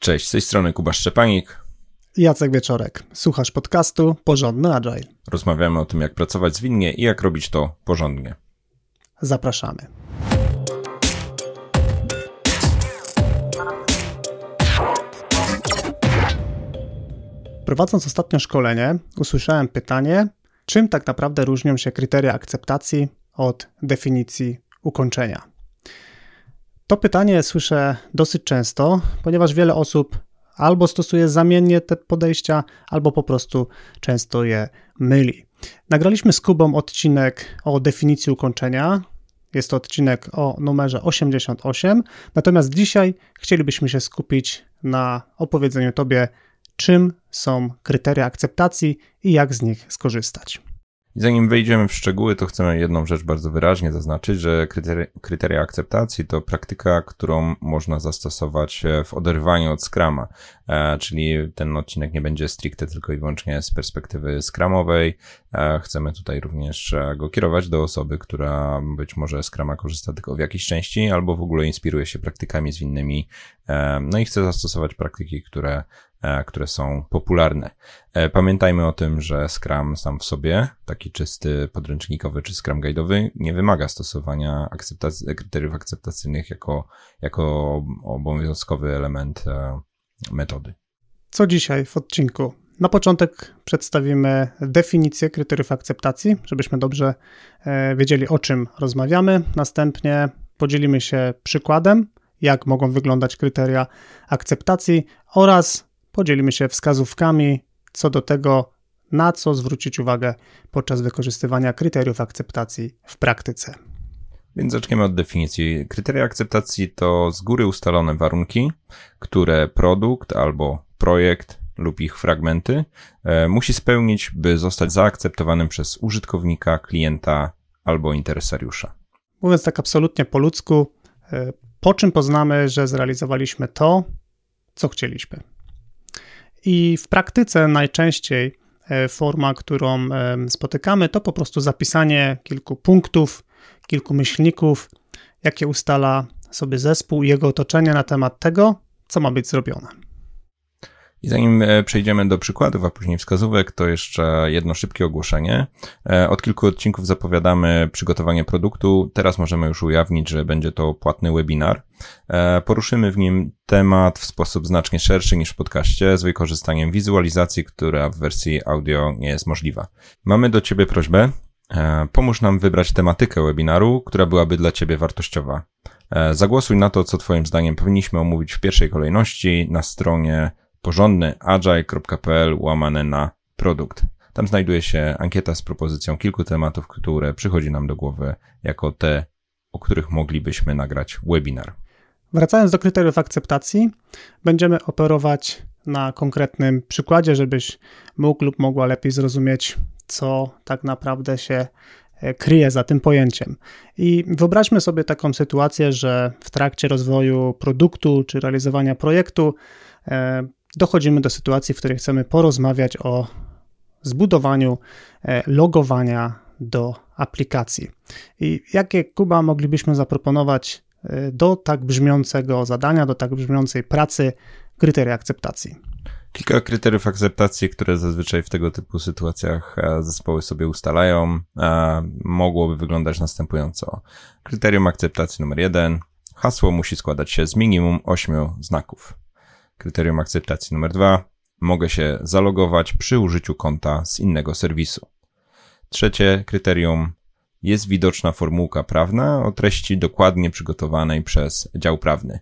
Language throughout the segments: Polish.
Cześć, z tej strony Kuba Szczepanik. Jacek Wieczorek. Słuchasz podcastu Porządny Agile. Rozmawiamy o tym, jak pracować zwinnie i jak robić to porządnie. Zapraszamy. Prowadząc ostatnio szkolenie, usłyszałem pytanie, czym tak naprawdę różnią się kryteria akceptacji od definicji ukończenia. To pytanie słyszę dosyć często, ponieważ wiele osób albo stosuje zamiennie te podejścia, albo po prostu często je myli. Nagraliśmy z Kubą odcinek o definicji ukończenia. Jest to odcinek o numerze 88. Natomiast dzisiaj chcielibyśmy się skupić na opowiedzeniu Tobie, czym są kryteria akceptacji i jak z nich skorzystać. Zanim wejdziemy w szczegóły, to chcemy jedną rzecz bardzo wyraźnie zaznaczyć, że kryteria, kryteria akceptacji to praktyka, którą można zastosować e, w oderwaniu od Scrama, e, czyli ten odcinek nie będzie stricte tylko i wyłącznie z perspektywy Scramowej. E, chcemy tutaj również go kierować do osoby, która być może Scrama korzysta tylko w jakiejś części, albo w ogóle inspiruje się praktykami zwinnymi, no i chce zastosować praktyki, które które są popularne. E, pamiętajmy o tym, że Scrum sam w sobie, taki czysty podręcznikowy czy Scrum guide'owy, nie wymaga stosowania akceptac- kryteriów akceptacyjnych jako, jako obowiązkowy element e, metody. Co dzisiaj w odcinku? Na początek przedstawimy definicję kryteriów akceptacji, żebyśmy dobrze wiedzieli, o czym rozmawiamy. Następnie podzielimy się przykładem, jak mogą wyglądać kryteria akceptacji oraz podzielimy się wskazówkami co do tego, na co zwrócić uwagę podczas wykorzystywania kryteriów akceptacji w praktyce. Więc zaczniemy od definicji. Kryteria akceptacji to z góry ustalone warunki, które produkt albo projekt lub ich fragmenty e, musi spełnić, by zostać zaakceptowanym przez użytkownika, klienta albo interesariusza. Mówiąc tak absolutnie po ludzku, e, po czym poznamy, że zrealizowaliśmy to, co chcieliśmy. I w praktyce najczęściej e, forma, którą spotykamy, to po prostu zapisanie kilku punktów, kilku myślników, jakie ustala sobie zespół i jego otoczenie na temat tego, co ma być zrobione. I zanim e, przejdziemy do przykładów, a później wskazówek, to jeszcze jedno szybkie ogłoszenie. E, od kilku odcinków zapowiadamy przygotowanie produktu. Teraz możemy już ujawnić, że będzie to płatny webinar. E, poruszymy w nim temat w sposób znacznie szerszy niż w podcaście, z wykorzystaniem wizualizacji, która w wersji audio nie jest możliwa. Mamy do Ciebie prośbę. Pomóż nam wybrać tematykę webinaru, która byłaby dla Ciebie wartościowa. Zagłosuj na to, co Twoim zdaniem powinniśmy omówić w pierwszej kolejności na stronie porządny agile.pl łamane na produkt. Tam znajduje się ankieta z propozycją kilku tematów, które przychodzi nam do głowy jako te, o których moglibyśmy nagrać webinar. Wracając do kryteriów akceptacji, będziemy operować na konkretnym przykładzie, żebyś mógł lub mogła lepiej zrozumieć, co tak naprawdę się e, kryje za tym pojęciem. I wyobraźmy sobie taką sytuację, że w trakcie rozwoju produktu czy realizowania projektu e, dochodzimy do sytuacji, w której chcemy porozmawiać o zbudowaniu e, logowania do aplikacji. I jakie Kuba moglibyśmy zaproponować e, do tak brzmiącego zadania, do tak brzmiącej pracy kryteria akceptacji? Kilka kryteriów akceptacji, które zazwyczaj w tego typu sytuacjach e, zespoły sobie ustalają, mogłoby wyglądać następująco. Kryterium akceptacji numer jeden. Hasło musi składać się z minimum 8 znaków. Kryterium akceptacji numer dwa. Mogę się zalogować przy użyciu konta z innego serwisu. Trzecie kryterium. Jest widoczna formułka prawna o treści dokładnie przygotowanej przez dział prawny.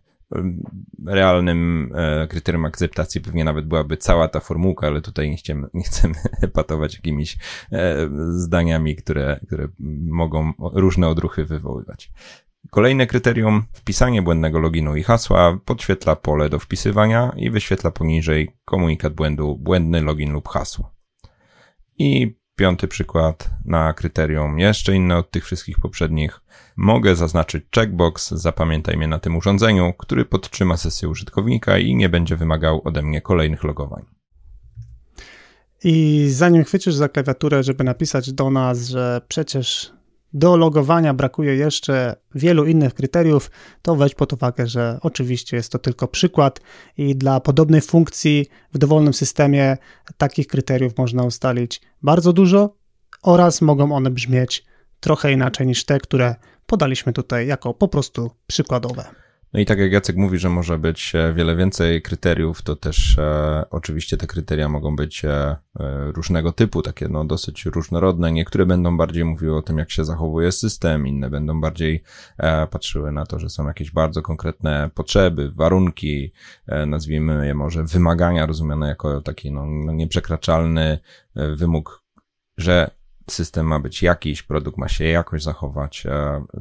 Realnym e, kryterium akceptacji pewnie nawet byłaby cała ta formułka, ale tutaj nie chcemy, nie chcemy patować jakimiś e, zdaniami, które, które mogą różne odruchy wywoływać. Kolejne kryterium, wpisanie błędnego loginu i hasła podświetla pole do wpisywania i wyświetla poniżej komunikat błędu błędny login lub hasło. I piąty przykład na kryterium, jeszcze inne od tych wszystkich poprzednich. Mogę zaznaczyć checkbox, zapamiętaj mnie na tym urządzeniu, który podtrzyma sesję użytkownika i nie będzie wymagał ode mnie kolejnych logowań. I zanim chwycisz za klawiaturę, żeby napisać do nas, że przecież do logowania brakuje jeszcze wielu innych kryteriów, to weź pod uwagę, że oczywiście jest to tylko przykład i dla podobnej funkcji w dowolnym systemie takich kryteriów można ustalić bardzo dużo oraz mogą one brzmieć trochę inaczej niż te, które podaliśmy tutaj jako po prostu przykładowe. No i tak jak Jacek mówi, że może być e, wiele więcej kryteriów, to też e, oczywiście te kryteria mogą być e, e, różnego typu, takie no dosyć różnorodne. Niektóre będą bardziej mówiły o tym, jak się zachowuje system, inne będą bardziej e, patrzyły na to, że są jakieś bardzo konkretne potrzeby, warunki, e, nazwijmy je może wymagania rozumiane jako taki no, no nieprzekraczalny wymóg, że system ma być jakiś, produkt ma się jakoś zachować,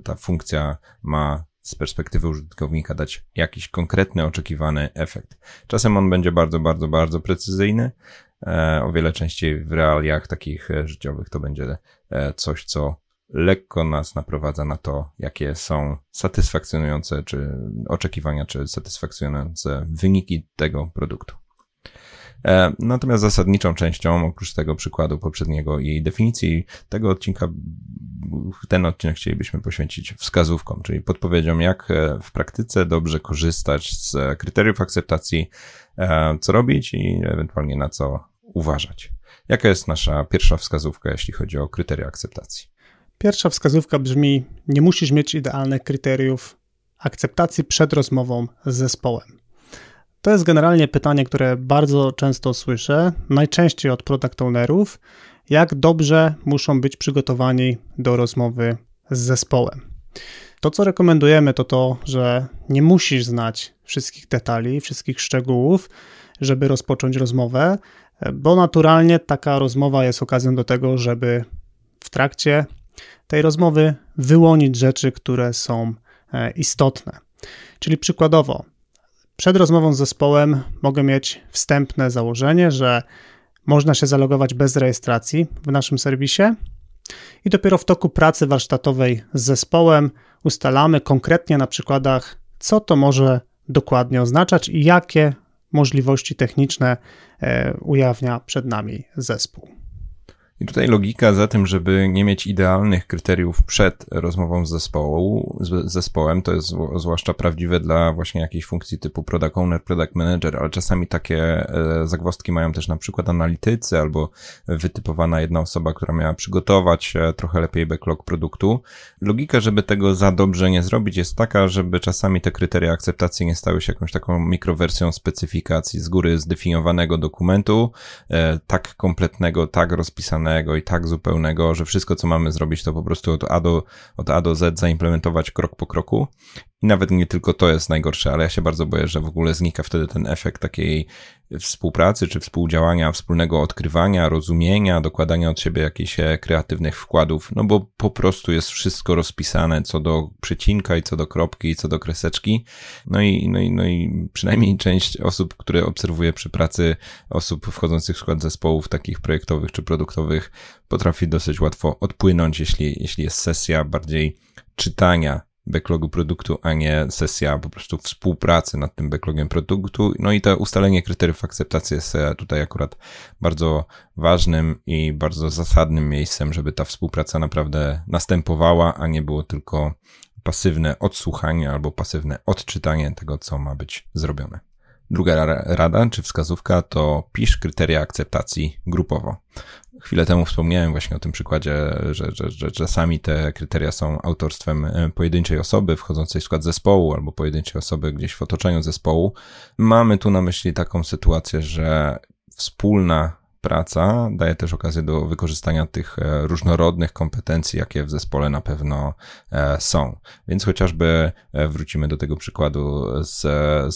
ta funkcja ma z perspektywy użytkownika dać jakiś konkretny, oczekiwany efekt. Czasem on będzie bardzo, bardzo, bardzo precyzyjny. E, o wiele częściej w realiach takich e, życiowych to będzie e, coś, co lekko nas naprowadza na to, jakie są satysfakcjonujące czy oczekiwania, czy satysfakcjonujące wyniki tego produktu. Natomiast zasadniczą częścią, oprócz tego przykładu poprzedniego i definicji tego odcinka, ten odcinek chcielibyśmy poświęcić wskazówkom, czyli podpowiedziom, jak e, w praktyce dobrze korzystać z kryteriów akceptacji, e, co robić i ewentualnie na co uważać. Jaka jest nasza pierwsza wskazówka, jeśli chodzi o kryteria akceptacji? Pierwsza wskazówka brzmi: Nie musisz mieć idealnych kryteriów akceptacji przed rozmową z zespołem. To jest generalnie pytanie, które bardzo często słyszę, najczęściej od product ownerów, jak dobrze muszą być przygotowani do rozmowy z zespołem. To, co rekomendujemy, to to, że nie musisz znać wszystkich detali, wszystkich szczegółów, żeby rozpocząć rozmowę, bo naturalnie taka rozmowa jest okazją do tego, żeby w trakcie tej rozmowy wyłonić rzeczy, które są e, istotne. Czyli przykładowo, przed rozmową z zespołem mogę mieć wstępne założenie, że można się zalogować bez rejestracji w naszym serwisie i dopiero w toku pracy warsztatowej z zespołem ustalamy konkretnie na przykładach, co to może dokładnie oznaczać i jakie możliwości techniczne e, ujawnia przed nami zespół. I tutaj logika za tym, żeby nie mieć idealnych kryteriów przed rozmową z, zespołu, z zespołem, to jest zwłaszcza prawdziwe dla właśnie jakiejś funkcji typu product owner, product manager, ale czasami takie e, zagwozdki mają też na przykład analitycy albo wytypowana jedna osoba, która miała przygotować e, trochę lepiej backlog produktu. Logika, żeby tego za dobrze nie zrobić jest taka, żeby czasami te kryteria akceptacji nie stały się jakąś taką mikrowersją specyfikacji z góry zdefiniowanego dokumentu, e, tak kompletnego, tak rozpisanego, i tak zupełnego, że wszystko, co mamy zrobić, to po prostu od A do, od A do Z zaimplementować krok po kroku. I nawet nie tylko to jest najgorsze, ale ja się bardzo boję, że w ogóle znika wtedy ten efekt takiej współpracy czy współdziałania, wspólnego odkrywania, rozumienia, dokładania od siebie jakichś e, kreatywnych wkładów, no bo po prostu jest wszystko rozpisane co do przecinka i co do kropki i co do kreseczki. No i, no i, no i przynajmniej część osób, które obserwuję przy pracy, osób wchodzących w skład zespołów takich projektowych czy produktowych, potrafi dosyć łatwo odpłynąć, jeśli, jeśli jest sesja bardziej czytania backlogu produktu, a nie sesja po prostu współpracy nad tym backlogiem produktu. No i to ustalenie kryteriów akceptacji jest e, tutaj akurat bardzo ważnym i bardzo zasadnym miejscem, żeby ta współpraca naprawdę następowała, a nie było tylko pasywne odsłuchanie albo pasywne odczytanie tego, co ma być zrobione. Druga rada czy wskazówka to pisz kryteria akceptacji grupowo. Chwilę temu wspomniałem właśnie o tym przykładzie, że, że, że czasami te kryteria są autorstwem e, pojedynczej osoby wchodzącej w skład zespołu albo pojedynczej osoby gdzieś w otoczeniu zespołu. Mamy tu na myśli taką sytuację, że wspólna praca daje też okazję do wykorzystania tych e, różnorodnych kompetencji, jakie w zespole na pewno e, są. Więc chociażby wrócimy do tego przykładu z,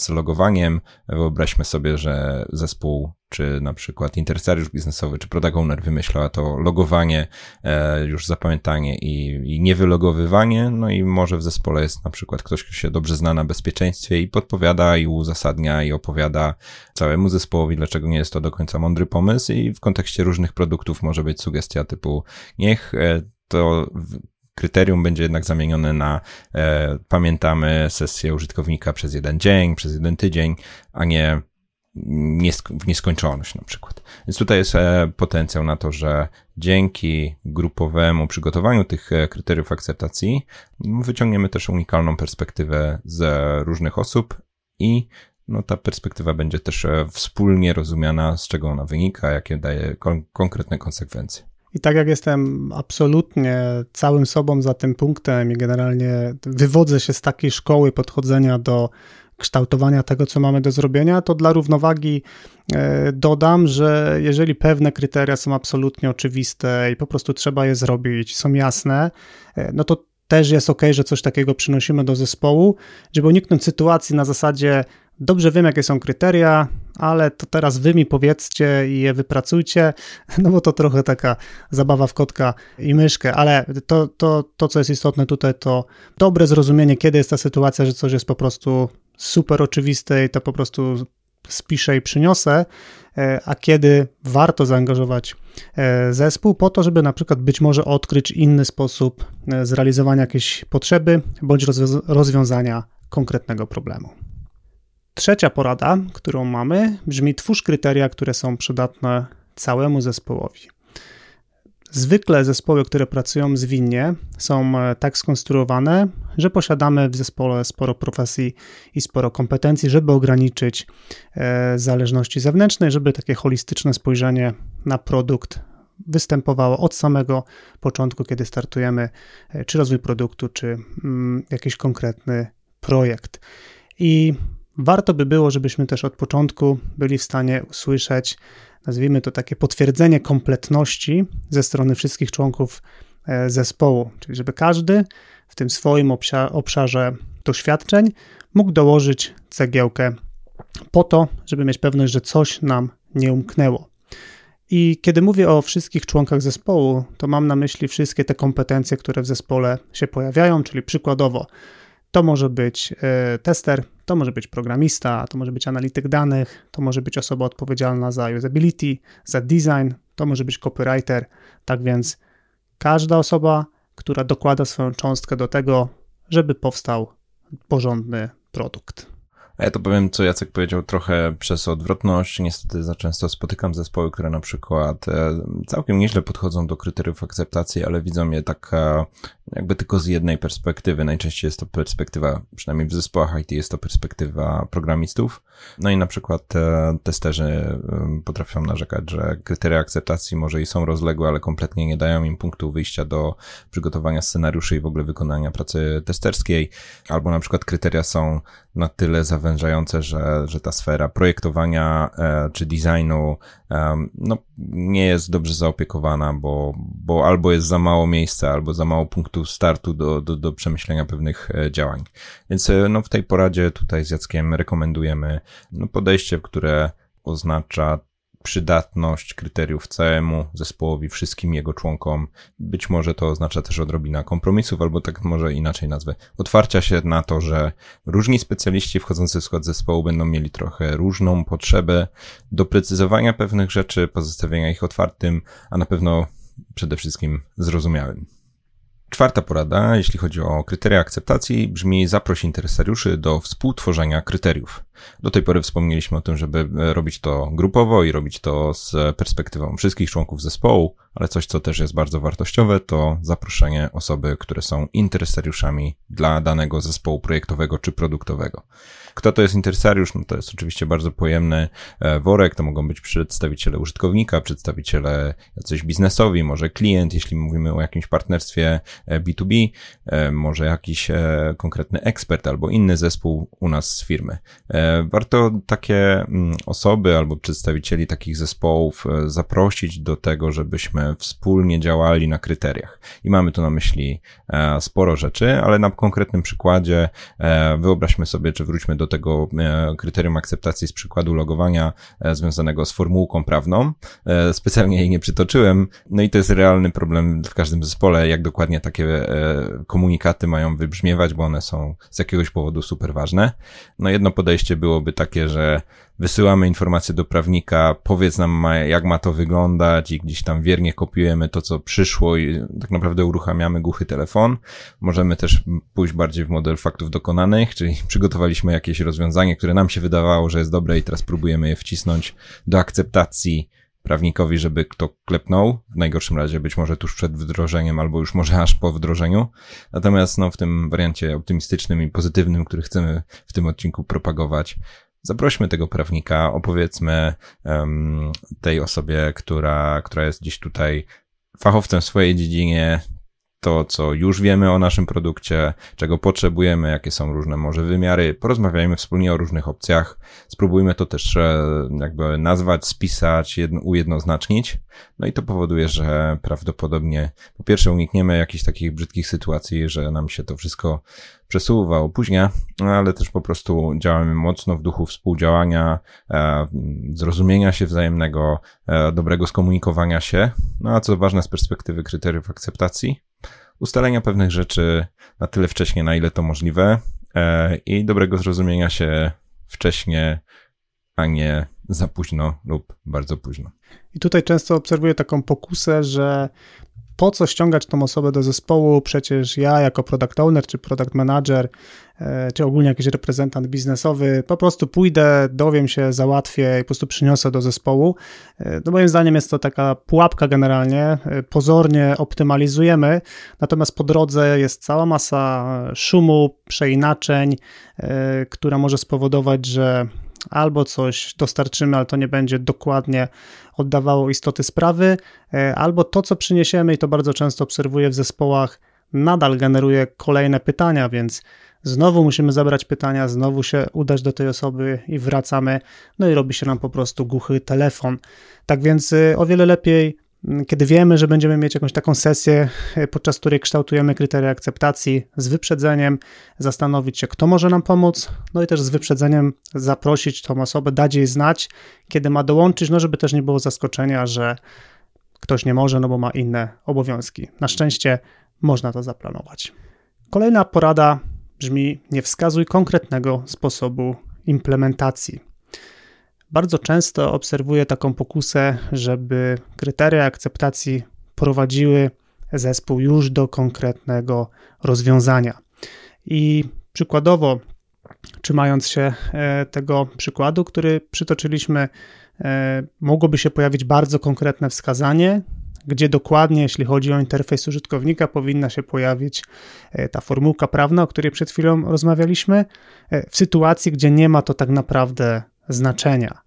z logowaniem. Wyobraźmy sobie, że zespół czy na przykład interesariusz biznesowy, czy product owner wymyślała to logowanie, e, już zapamiętanie i, i niewylogowywanie, no i może w zespole jest na przykład ktoś, kto się dobrze zna na bezpieczeństwie i podpowiada i uzasadnia i opowiada całemu zespołowi, dlaczego nie jest to do końca mądry pomysł i w kontekście różnych produktów może być sugestia typu niech e, to kryterium będzie jednak zamienione na e, pamiętamy sesję użytkownika przez jeden dzień, przez jeden tydzień, a nie w nieskończoność na przykład. Więc tutaj jest e, potencjał na to, że dzięki grupowemu przygotowaniu tych e, kryteriów akceptacji wyciągniemy też unikalną perspektywę z różnych osób i no, ta perspektywa będzie też e, wspólnie rozumiana, z czego ona wynika, jakie daje kon konkretne konsekwencje. I tak jak jestem absolutnie całym sobą za tym punktem i generalnie wywodzę się z takiej szkoły podchodzenia do kształtowania tego, co mamy do zrobienia, to dla równowagi e, dodam, że jeżeli pewne kryteria są absolutnie oczywiste i po prostu trzeba je zrobić, są jasne, e, no to też jest ok, że coś takiego przynosimy do zespołu, żeby uniknąć sytuacji na zasadzie dobrze wiem, jakie są kryteria, ale to teraz wy mi powiedzcie i je wypracujcie, no bo to trochę taka zabawa w kotka i myszkę, ale to, to, to co jest istotne tutaj, to dobre zrozumienie, kiedy jest ta sytuacja, że coś jest po prostu super oczywiste i to po prostu spiszę i przyniosę, e, a kiedy warto zaangażować e, zespół po to, żeby na przykład być może odkryć inny sposób e, zrealizowania jakiejś potrzeby bądź rozwiązania konkretnego problemu. Trzecia porada, którą mamy, brzmi: twórz kryteria, które są przydatne całemu zespołowi. Zwykle zespoły, które pracują zwinnie, są e, tak skonstruowane, że posiadamy w zespole sporo profesji i sporo kompetencji, żeby ograniczyć e, zależności zewnętrzne, żeby takie holistyczne spojrzenie na produkt występowało od samego początku, kiedy startujemy, e, czy rozwój produktu, czy mm, jakiś konkretny projekt. I warto by było, żebyśmy też od początku byli w stanie usłyszeć nazwijmy to takie potwierdzenie kompletności ze strony wszystkich członków e, zespołu, czyli żeby każdy w tym swoim obszarze doświadczeń mógł dołożyć cegiełkę po to, żeby mieć pewność, że coś nam nie umknęło. I kiedy mówię o wszystkich członkach zespołu, to mam na myśli wszystkie te kompetencje, które w zespole się pojawiają, czyli przykładowo to może być e, tester, to może być programista, to może być analityk danych, to może być osoba odpowiedzialna za usability, za design, to może być copywriter. Tak więc każda osoba, która dokłada swoją cząstkę do tego, żeby powstał porządny produkt. A ja to powiem, co Jacek powiedział, trochę przez odwrotność. Niestety za często spotykam zespoły, które na przykład e, całkiem nieźle podchodzą do kryteriów akceptacji, ale widzą je tak e, jakby tylko z jednej perspektywy. Najczęściej jest to perspektywa, przynajmniej w zespołach IT jest to perspektywa programistów. No i na przykład e, testerzy potrafią narzekać, że kryteria akceptacji może i są rozległe, ale kompletnie nie dają im punktu wyjścia do przygotowania scenariuszy i w ogóle wykonania pracy testerskiej. Albo na przykład kryteria są na tyle zawężające, że, że ta sfera projektowania e, czy designu e, no, nie jest dobrze zaopiekowana, bo, bo albo jest za mało miejsca, albo za mało punktów startu do, do, do przemyślenia pewnych e, działań. Więc no, w tej poradzie tutaj z Jackiem rekomendujemy no, podejście, które oznacza przydatność kryteriów całemu zespołowi, wszystkim jego członkom. Być może to oznacza też odrobina kompromisów, albo tak może inaczej nazwę. Otwarcia się na to, że różni specjaliści wchodzący w skład zespołu będą mieli trochę różną potrzebę doprecyzowania pewnych rzeczy, pozostawienia ich otwartym, a na pewno przede wszystkim zrozumiałym. Czwarta porada, jeśli chodzi o kryteria akceptacji, brzmi zaproś interesariuszy do współtworzenia kryteriów. Do tej pory wspomnieliśmy o tym, żeby robić to grupowo i robić to z perspektywą wszystkich członków zespołu, ale coś, co też jest bardzo wartościowe, to zaproszenie osoby, które są interesariuszami dla danego zespołu projektowego czy produktowego. Kto to jest interesariusz? No to jest oczywiście bardzo pojemny e, worek, to mogą być przedstawiciele użytkownika, przedstawiciele jacyś biznesowi, może klient, jeśli mówimy o jakimś partnerstwie B2B, e, e, może jakiś konkretny ekspert albo inny zespół u nas z firmy. Warto takie mm, osoby albo przedstawicieli takich zespołów zaprosić do tego, żebyśmy wspólnie działali na kryteriach. I mamy tu na myśli sporo rzeczy, ale na konkretnym przykładzie wyobraźmy sobie, czy wróćmy do tego e, kryterium akceptacji z przykładu logowania e, związanego z formułką prawną. E, specjalnie jej nie przytoczyłem. No i to jest realny problem w każdym zespole, jak dokładnie takie komunikaty mają wybrzmiewać, bo one są z jakiegoś powodu super ważne. No jedno podejście byłoby takie, że wysyłamy informacje do prawnika, powiedz nam, jak ma to wyglądać i gdzieś tam wiernie kopiujemy to, co przyszło i tak naprawdę uruchamiamy głuchy telefon. Możemy też pójść bardziej w model faktów dokonanych, czyli przygotowaliśmy jakieś rozwiązanie, które nam się wydawało, że jest dobre i teraz próbujemy je wcisnąć do akceptacji prawnikowi, żeby kto klepnął, w najgorszym razie być może tuż przed wdrożeniem, albo już może aż po wdrożeniu. Natomiast no, w tym wariancie optymistycznym i pozytywnym, który chcemy w tym odcinku propagować, zaprośmy tego prawnika, opowiedzmy um, tej osobie, która, która jest gdzieś tutaj fachowcem w swojej dziedzinie, to, co już wiemy o naszym produkcie, czego potrzebujemy, jakie są różne może wymiary. Porozmawiajmy wspólnie o różnych opcjach. Spróbujmy to też e, jakby nazwać, spisać, jedno, ujednoznacznić. No i to powoduje, że prawdopodobnie po pierwsze unikniemy jakichś takich brzydkich sytuacji, że nam się to wszystko przesuwa, opóźnia, ale też po prostu działamy mocno w duchu współdziałania, e, zrozumienia się wzajemnego, e, dobrego skomunikowania się, no a co ważne z perspektywy kryteriów akceptacji, ustalenia pewnych rzeczy na tyle wcześnie, na ile to możliwe e, i dobrego zrozumienia się wcześnie, a nie za późno lub bardzo późno. I tutaj często obserwuję taką pokusę, że po co ściągać tą osobę do zespołu? Przecież ja jako product owner, czy product manager, e, czy ogólnie jakiś reprezentant biznesowy, po prostu pójdę, dowiem się, załatwię i po prostu przyniosę do zespołu. E, no moim zdaniem jest to taka pułapka generalnie, e, pozornie optymalizujemy, natomiast po drodze jest cała masa szumu, przeinaczeń, która może spowodować, że albo coś dostarczymy, ale to nie będzie dokładnie oddawało istoty sprawy, e, albo to, co przyniesiemy, i to bardzo często obserwuję w zespołach, nadal generuje kolejne pytania, więc znowu musimy zabrać pytania, znowu się udać do tej osoby i wracamy, no i robi się nam po prostu głuchy telefon. Tak więc e, o wiele lepiej kiedy wiemy, że będziemy mieć jakąś taką sesję, e, podczas której kształtujemy kryteria akceptacji z wyprzedzeniem, zastanowić się, kto może nam pomóc, no i też z wyprzedzeniem zaprosić tą osobę, dać jej znać, kiedy ma dołączyć, no żeby też nie było zaskoczenia, że ktoś nie może, no bo ma inne obowiązki. Na szczęście można to zaplanować. Kolejna porada brzmi: nie wskazuj konkretnego sposobu implementacji. Bardzo często obserwuję taką pokusę, żeby kryteria akceptacji prowadziły zespół już do konkretnego rozwiązania. I przykładowo, trzymając się e, tego przykładu, który przytoczyliśmy, e, mogłoby się pojawić bardzo konkretne wskazanie, gdzie dokładnie, jeśli chodzi o interfejs użytkownika, powinna się pojawić e, ta formułka prawna, o której przed chwilą rozmawialiśmy, w sytuacji, gdzie nie ma to tak naprawdę znaczenia.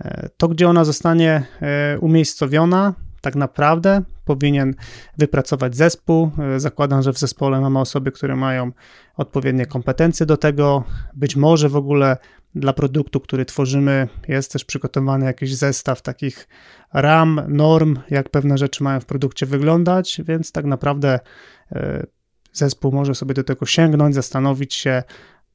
E, to, gdzie ona zostanie e, umiejscowiona, tak naprawdę powinien wypracować zespół. E, zakładam, że w zespole mamy osoby, które mają odpowiednie kompetencje do tego. Być może w ogóle dla produktu, który tworzymy, jest też przygotowany jakiś zestaw takich ram, norm, jak pewne rzeczy mają w produkcie wyglądać, więc tak naprawdę zespół może sobie do tego sięgnąć, zastanowić się,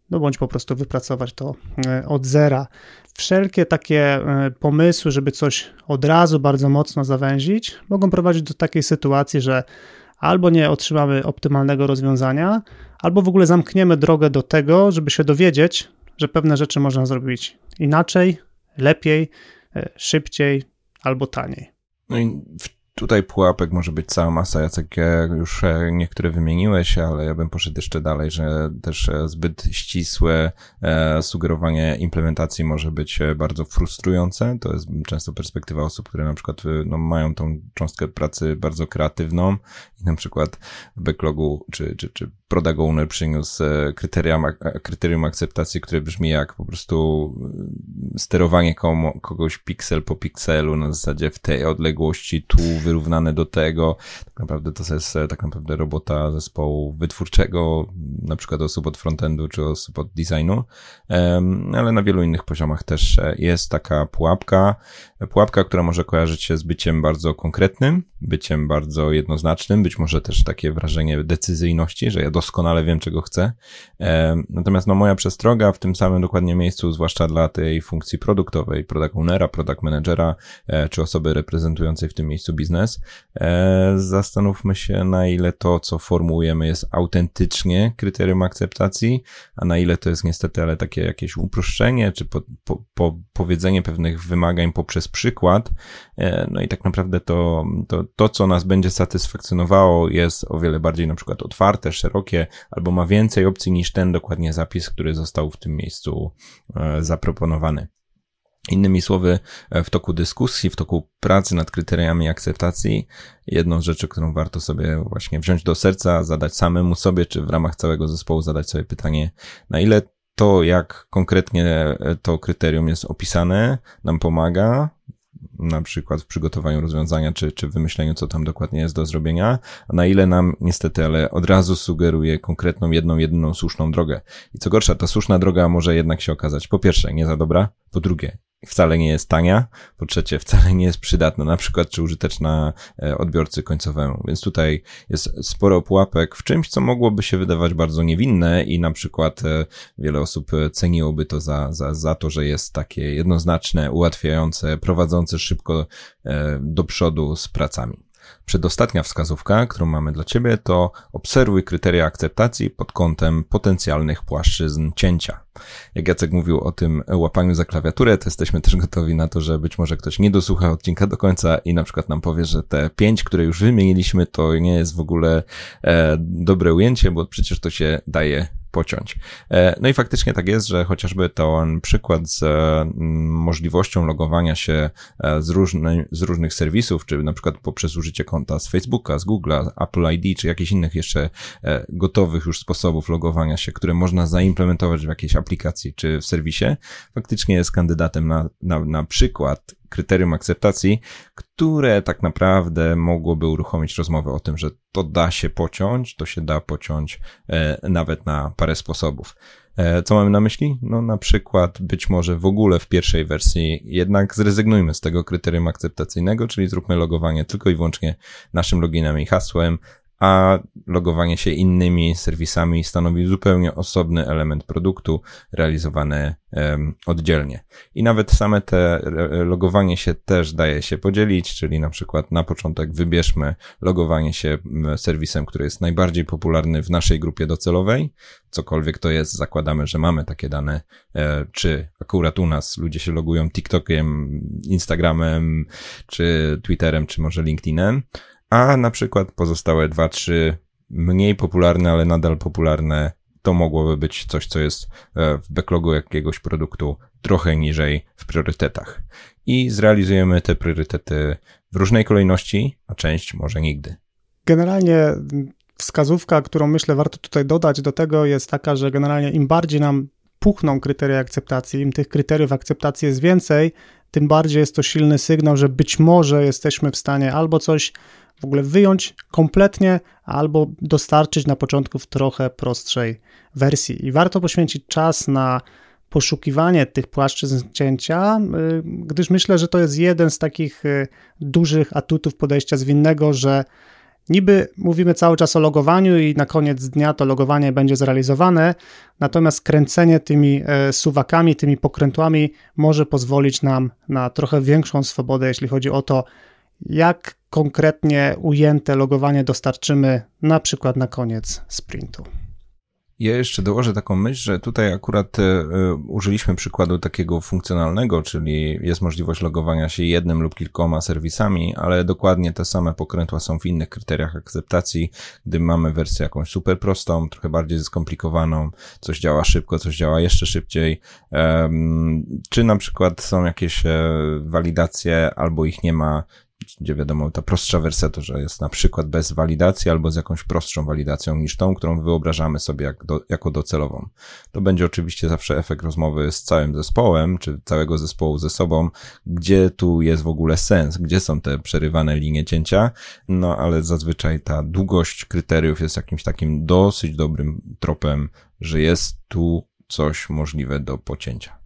no bądź po prostu wypracować to e, od zera. Wszelkie takie e, pomysły, żeby coś od razu bardzo mocno zawęzić, mogą prowadzić do takiej sytuacji, że albo nie otrzymamy optymalnego rozwiązania, albo w ogóle zamkniemy drogę do tego, żeby się dowiedzieć, że pewne rzeczy można zrobić inaczej, lepiej, e, szybciej albo taniej. No i w Tutaj pułapek może być cała masa, Jacek, już e, niektóre wymieniłeś, ale ja bym poszedł jeszcze dalej, że też e, zbyt ścisłe e, sugerowanie implementacji może być bardzo frustrujące. To jest często perspektywa osób, które na przykład no, mają tą cząstkę pracy bardzo kreatywną i na przykład w backlogu czy, czy, czy product owner przyniósł kryterium, kryterium akceptacji, które brzmi jak po prostu sterowanie komu, kogoś piksel po pikselu na zasadzie w tej odległości tu wyrównane do tego. Tak naprawdę to jest e, tak naprawdę robota zespołu wytwórczego, na przykład osób od frontendu czy osób od designu, ale na wielu innych poziomach też e, jest taka pułapka. Pułapka, która może kojarzyć się z byciem bardzo konkretnym, byciem bardzo jednoznacznym, być może też takie wrażenie decyzyjności, że ja doskonale wiem, czego chcę. Natomiast no moja przestroga w tym samym dokładnie miejscu, zwłaszcza dla tej funkcji produktowej, product ownera, product managera, e, czy osoby reprezentującej w tym miejscu biznes, biznes, e, zastanówmy się, na ile to, co formułujemy, jest autentycznie kryterium akceptacji, a na ile to jest niestety, ale takie jakieś uproszczenie, czy po, po, po powiedzenie pewnych wymagań poprzez przykład. E, no i tak naprawdę to, to, to, co nas będzie satysfakcjonowało, jest o wiele bardziej na przykład otwarte, szerokie, albo ma więcej opcji niż ten dokładnie zapis, który został w tym miejscu e, zaproponowany. Innymi słowy, e, w toku dyskusji, w toku pracy nad kryteriami akceptacji, jedną z rzeczy, którą warto sobie właśnie wziąć do serca, zadać samemu sobie, czy w ramach całego zespołu zadać sobie pytanie, na ile to, jak konkretnie e, to kryterium jest opisane, nam pomaga, na przykład w przygotowaniu rozwiązania, czy, czy wymyśleniu, co tam dokładnie jest do zrobienia, a na ile nam niestety, ale od razu sugeruje konkretną, jedną, jedyną słuszną drogę. I co gorsza, ta słuszna droga może jednak się okazać, po pierwsze, nie za dobra, po drugie, wcale nie jest tania, po trzecie wcale nie jest przydatna, na przykład czy użyteczna e, odbiorcy końcowemu. Więc tutaj jest sporo pułapek w czymś, co mogłoby się wydawać bardzo niewinne i na przykład e, wiele osób e, ceniłoby to za, za, za to, że jest takie jednoznaczne, ułatwiające, prowadzące szybko do przodu z pracami. Przedostatnia wskazówka, którą mamy dla Ciebie, to obserwuj kryteria akceptacji pod kątem potencjalnych płaszczyzn cięcia. Jak Jacek mówił o tym łapaniu za klawiaturę, to jesteśmy też gotowi na to, że być może ktoś nie dosłucha odcinka do końca i na przykład nam powie, że te pięć, które już wymieniliśmy, to nie jest w ogóle e, dobre ujęcie, bo przecież to się daje pociąć. E, no i faktycznie tak jest, że chociażby ten przykład z mm, możliwością logowania się e, z, różny, z różnych serwisów, czy na przykład poprzez użycie konta z Facebooka, z Google'a, Apple ID, czy jakichś innych jeszcze e, gotowych już sposobów logowania się, które można zaimplementować w jakiejś aplikacji czy w serwisie, faktycznie jest kandydatem na, na, na przykład kryterium akceptacji, które tak naprawdę mogłoby uruchomić rozmowę o tym, że to da się pociąć, to się da pociąć e, nawet na parę sposobów. E, co mamy na myśli? No na przykład być może w ogóle w pierwszej wersji jednak zrezygnujmy z tego kryterium akceptacyjnego, czyli zróbmy logowanie tylko i wyłącznie naszym loginem i hasłem, a logowanie się innymi serwisami stanowi zupełnie osobny element produktu realizowany oddzielnie. I nawet same te logowanie się też daje się podzielić, czyli na przykład na początek wybierzmy logowanie się serwisem, który jest najbardziej popularny w naszej grupie docelowej, cokolwiek to jest, zakładamy, że mamy takie dane, e, czy akurat u nas ludzie się logują TikTokiem, Instagramem, czy Twitterem, czy może LinkedInem, a na przykład pozostałe dwa, trzy mniej popularne, ale nadal popularne, to mogłoby być coś, co jest e, w backlogu jakiegoś produktu trochę niżej w priorytetach. I zrealizujemy te priorytety w różnej kolejności, a część może nigdy. Generalnie wskazówka, którą myślę warto tutaj dodać do tego jest taka, że generalnie im bardziej nam puchną kryteria akceptacji, im tych kryteriów akceptacji jest więcej, tym bardziej jest to silny sygnał, że być może jesteśmy w stanie albo coś w ogóle wyjąć kompletnie albo dostarczyć na początku w trochę prostszej wersji. I warto poświęcić czas na poszukiwanie tych płaszczyzn cięcia, y, gdyż myślę, że to jest jeden z takich y, dużych atutów podejścia zwinnego, że Niby mówimy cały czas o logowaniu i na koniec dnia to logowanie będzie zrealizowane, natomiast kręcenie tymi y, suwakami, tymi pokrętłami może pozwolić nam na trochę większą swobodę, jeśli chodzi o to, jak konkretnie ujęte logowanie dostarczymy na przykład na koniec sprintu. Ja jeszcze dołożę taką myśl, że tutaj akurat y, użyliśmy przykładu takiego funkcjonalnego, czyli jest możliwość logowania się jednym lub kilkoma serwisami, ale dokładnie te same pokrętła są w innych kryteriach akceptacji, gdy mamy wersję jakąś super prostą, trochę bardziej skomplikowaną, coś działa szybko, coś działa jeszcze szybciej, czy na przykład są jakieś e, walidacje albo ich nie ma, gdzie wiadomo, ta prostsza wersja to, że jest na przykład bez walidacji albo z jakąś prostszą walidacją niż tą, którą wyobrażamy sobie jak do, jako docelową. To będzie oczywiście zawsze efekt rozmowy z całym zespołem, czy całego zespołu ze sobą, gdzie tu jest w ogóle sens, gdzie są te przerywane linie cięcia, no ale zazwyczaj ta długość kryteriów jest jakimś takim dosyć dobrym tropem, że jest tu coś możliwe do pocięcia.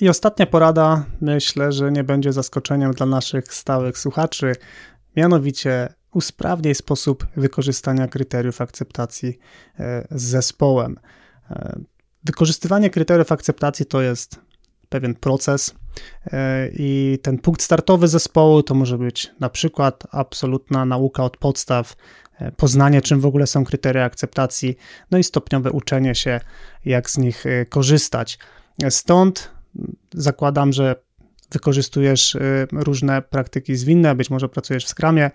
I ostatnia porada, myślę, że nie będzie zaskoczeniem dla naszych stałych słuchaczy, mianowicie usprawnij sposób wykorzystania kryteriów akceptacji e, z zespołem. E, wykorzystywanie kryteriów akceptacji to jest pewien proces, I ten punkt startowy zespołu to może być na przykład absolutna nauka od podstaw, poznanie, czym w ogóle są kryteria akceptacji, no i stopniowe uczenie się, jak z nich korzystać. Stąd zakładam, że wykorzystujesz różne praktyki zwinne, być może pracujesz w Scrumie,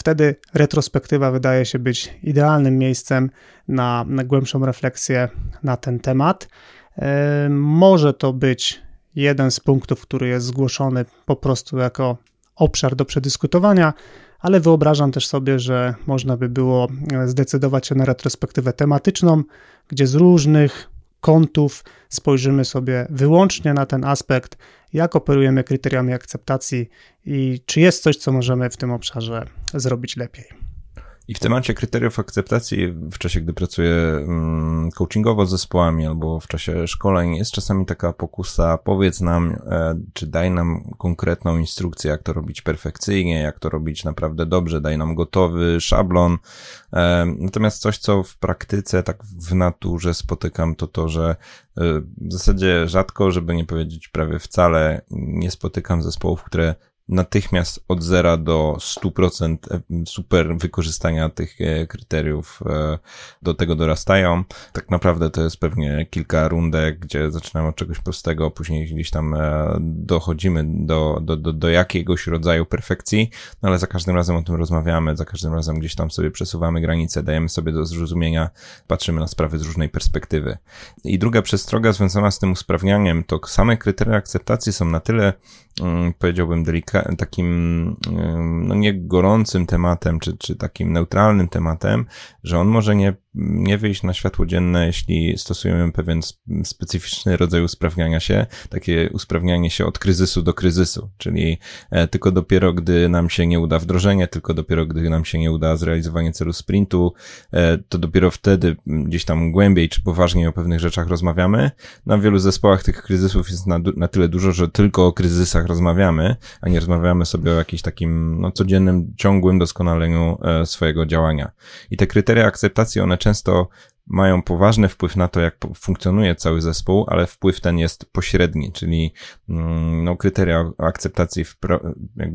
Wtedy retrospektywa wydaje się być idealnym miejscem na, na głębszą refleksję na ten temat. E, może to być jeden z punktów, który jest zgłoszony po prostu jako obszar do przedyskutowania, ale wyobrażam też sobie, że można by było zdecydować się na retrospektywę tematyczną, gdzie z różnych kątów spojrzymy sobie wyłącznie na ten aspekt, jak operujemy kryteriami akceptacji i czy jest coś, co możemy w tym obszarze zrobić lepiej. I w temacie kryteriów akceptacji, w czasie, gdy pracuję mm, coachingowo z zespołami albo w czasie szkoleń, jest czasami taka pokusa, powiedz nam, e, czy daj nam konkretną instrukcję, jak to robić perfekcyjnie, jak to robić naprawdę dobrze, daj nam gotowy szablon. E, natomiast coś, co w praktyce, tak w naturze spotykam, to to, że e, w zasadzie rzadko, żeby nie powiedzieć prawie wcale, nie spotykam zespołów, które natychmiast od zera do 100% e, super wykorzystania tych e, kryteriów e, do tego dorastają. Tak naprawdę to jest pewnie kilka rundek, gdzie zaczynamy od czegoś prostego, później gdzieś tam dochodzimy do, do, do, do jakiegoś rodzaju perfekcji, no ale za każdym razem o tym rozmawiamy, za każdym razem gdzieś tam sobie przesuwamy granice, dajemy sobie do zrozumienia, patrzymy na sprawy z różnej perspektywy. I druga przestroga związana z tym usprawnianiem, to same kryteria akceptacji są na tyle, mm, powiedziałbym, delikatne, takim, no nie gorącym tematem, czy, czy takim neutralnym tematem, że on może nie, nie wyjść na światło dzienne, jeśli stosujemy pewien specyficzny rodzaj usprawniania się, takie usprawnianie się od kryzysu do kryzysu, czyli e, tylko dopiero gdy nam się nie uda wdrożenie, tylko dopiero gdy nam się nie uda zrealizowanie celu sprintu, e, to dopiero wtedy gdzieś tam głębiej czy poważniej o pewnych rzeczach rozmawiamy. Na wielu zespołach tych kryzysów jest na, na tyle dużo, że tylko o kryzysach rozmawiamy, a nie rozmawiamy sobie o jakimś takim no, codziennym, ciągłym doskonaleniu e, swojego działania. I te kryteria akceptacji, one często mają poważny wpływ na to, jak funkcjonuje cały zespół, ale wpływ ten jest pośredni, czyli mm, no, kryteria akceptacji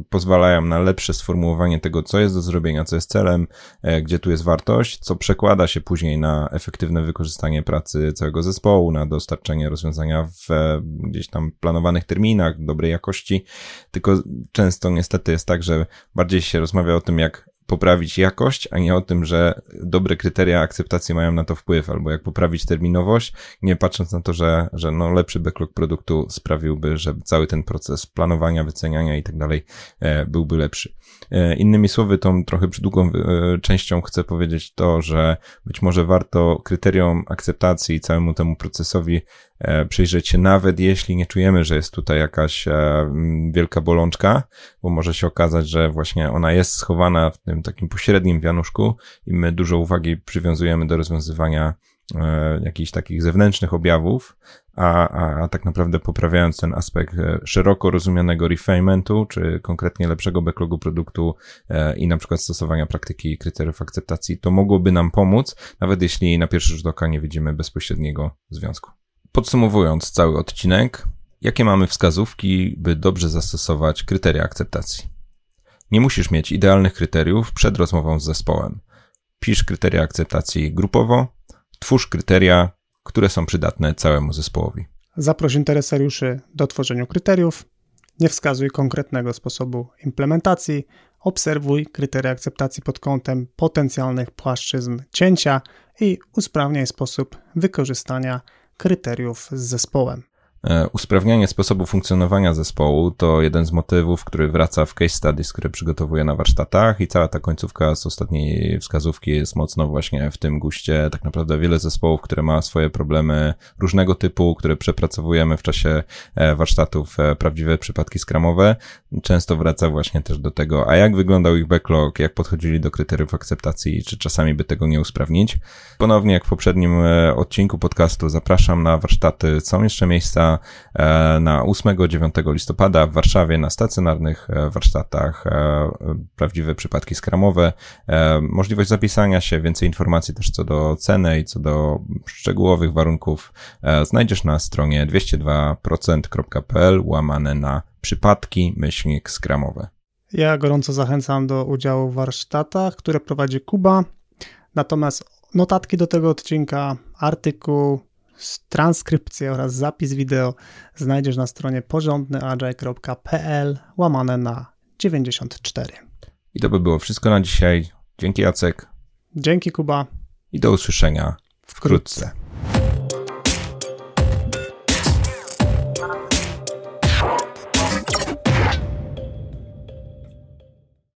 pozwalają na lepsze sformułowanie tego, co jest do zrobienia, co jest celem, e, gdzie tu jest wartość, co przekłada się później na efektywne wykorzystanie pracy całego zespołu, na dostarczenie rozwiązania w e, gdzieś tam planowanych terminach, dobrej jakości, tylko często niestety jest tak, że bardziej się rozmawia o tym, jak poprawić jakość, a nie o tym, że dobre kryteria akceptacji mają na to wpływ, albo jak poprawić terminowość, nie patrząc na to, że, że no lepszy backlog produktu sprawiłby, że cały ten proces planowania, wyceniania i tak dalej e, byłby lepszy. E, innymi słowy, tą trochę przydługą e, częścią chcę powiedzieć to, że być może warto kryterium akceptacji i całemu temu procesowi przyjrzeć się, nawet jeśli nie czujemy, że jest tutaj jakaś wielka bolączka, bo może się okazać, że właśnie ona jest schowana w tym takim pośrednim wianuszku i my dużo uwagi przywiązujemy do rozwiązywania e, jakichś takich zewnętrznych objawów, a, a, a tak naprawdę poprawiając ten aspekt szeroko rozumianego refinementu, czy konkretnie lepszego backlogu produktu i na przykład stosowania praktyki kryteriów akceptacji, to mogłoby nam pomóc, nawet jeśli na pierwszy rzut oka nie widzimy bezpośredniego związku. Podsumowując cały odcinek, jakie mamy wskazówki, by dobrze zastosować kryteria akceptacji? Nie musisz mieć idealnych kryteriów przed rozmową z zespołem. Pisz kryteria akceptacji grupowo, twórz kryteria, które są przydatne całemu zespołowi. Zaproś interesariuszy do tworzenia kryteriów, nie wskazuj konkretnego sposobu implementacji, obserwuj kryteria akceptacji pod kątem potencjalnych płaszczyzn cięcia i usprawniaj sposób wykorzystania kryteriów z zespołem. E, usprawnianie sposobu funkcjonowania zespołu to jeden z motywów, który wraca w case studies, które przygotowuję na warsztatach i cała ta końcówka z ostatniej wskazówki jest mocno właśnie w tym guście. Tak naprawdę wiele zespołów, które ma swoje problemy różnego typu, które przepracowujemy w czasie e, warsztatów, e, prawdziwe przypadki skramowe, często wraca właśnie też do tego, a jak wyglądał ich backlog, jak podchodzili do kryteriów akceptacji, czy czasami by tego nie usprawnić. Ponownie, jak w poprzednim odcinku podcastu, zapraszam na warsztaty. Są jeszcze miejsca e, na 8-9 listopada w Warszawie na stacjonarnych e, warsztatach, prawdziwe przypadki skramowe. Możliwość zapisania się, więcej informacji też co do ceny i co do szczegółowych warunków znajdziesz na stronie 202%.pl łamane na przypadki myślnik skramowe. Ja gorąco zachęcam do udziału w warsztatach, które prowadzi Kuba. Natomiast notatki do tego odcinka, artykuł, transkrypcję oraz zapis wideo znajdziesz na stronie porządnyagile.pl łamane na 94. I to by było wszystko na dzisiaj. Dzięki Jacek. Dzięki Kuba. I do usłyszenia wkrótce.